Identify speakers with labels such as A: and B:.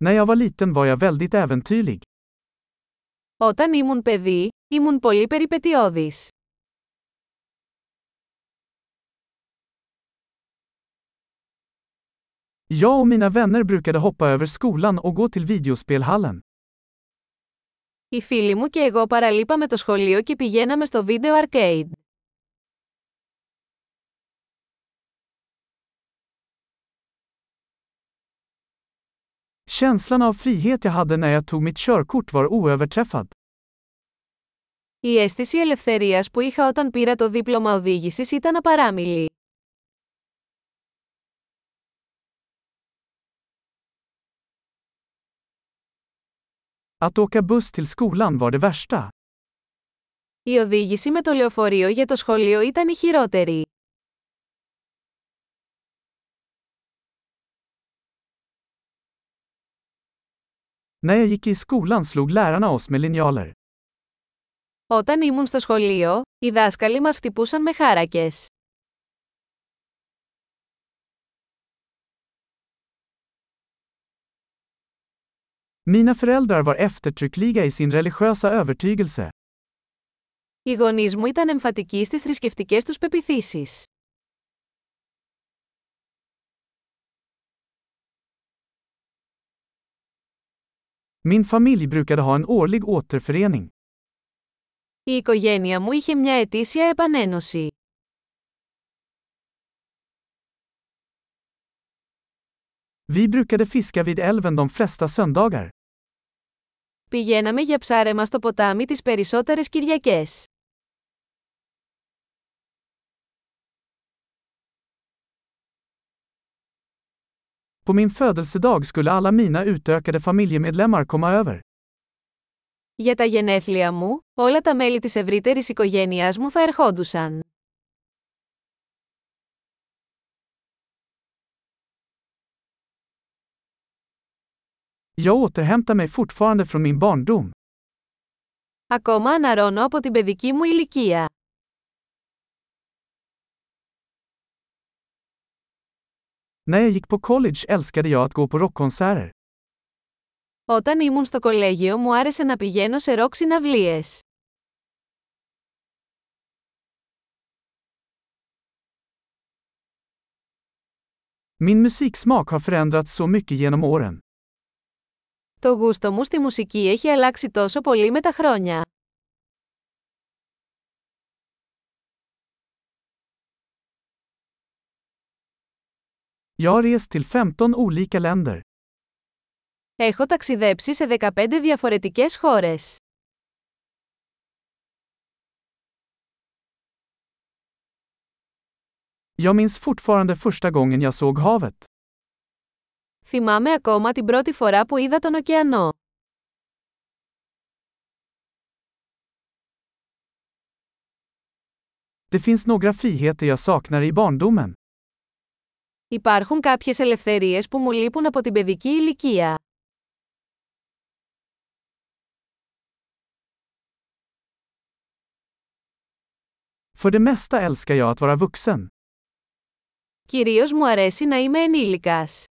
A: När jag var liten var jag väldigt äventyrlig.
B: Όταν ήμουν παιδί, ήμουν πολύ περιπετειώδης.
A: Jag och mina vänner brukade hoppa över skolan och gå till videospelhallen.
B: Οι φίλοι μου και εγώ παραλείπαμε το σχολείο και πηγαίναμε στο βίντεο arcade.
A: Känslan av frihet jag hade när jag tog mitt körkort var oöverträffad.
B: Η αίσθηση ελευθερίας που είχα όταν πήρα το δίπλωμα οδήγησης ήταν απαράμιλη.
A: Att åka buss till skolan var det värsta.
B: Η οδήγηση με το λεωφορείο για το σχολείο ήταν η χειρότερη.
A: När jag gick i skolan slog lärarna oss med linjaler.
B: Όταν ήμουν στο σχολείο, οι δάσκαλοι μας χτυπούσαν με χάρακες.
A: Mina föräldrar var eftertryckliga i sin religiösa övertygelse.
B: Οι γονείς μου ήταν εμφατικοί στις θρησκευτικές τους πεπιθήσεις.
A: Min familj brukade ha en årlig återförening.
B: Η οικογένεια μου είχε μια ετήσια επανένωση.
A: Vi brukade fiska vid älven de flesta söndagar.
B: Πηγαίναμε για ψάρεμα στο ποτάμι τις περισσότερες Κυριακές.
A: På min födelsedag skulle alla mina utökade familjemedlemmar komma över.
B: Για τα γενέθλια μου, όλα τα μέλη της ευρύτερης οικογένειάς μου θα ερχόντουσαν.
A: Jag återhämtar mig fortfarande från min barndom.
B: Ακόμα αναρώνω από την παιδική μου ηλικία.
A: När jag gick på college älskade jag att gå på rockkonserter.
B: Όταν ήμουν στο κολέγιο μου άρεσε να πηγαίνω σε ροκ συναυλίες.
A: Min musiksmak har förändrats så mycket genom åren.
B: Το γούστο μου στη μουσική έχει αλλάξει τόσο πολύ με τα χρόνια.
A: Jag har rest till 15 olika länder.
B: Έχω ταξιδέψει σε 15 διαφορετικές χώρες.
A: Jag minns fortfarande första gången jag såg havet.
B: Θυμάμαι ακόμα την πρώτη φορά που είδα τον ωκεανό.
A: Det finns några friheter jag saknar i barndomen.
B: Υπάρχουν κάποιες ελευθερίες που μου λείπουν από την παιδική ηλικία.
A: För det mesta älskar jag att vara vuxen.
B: Κυρίως μου αρέσει να είμαι ενήλικας.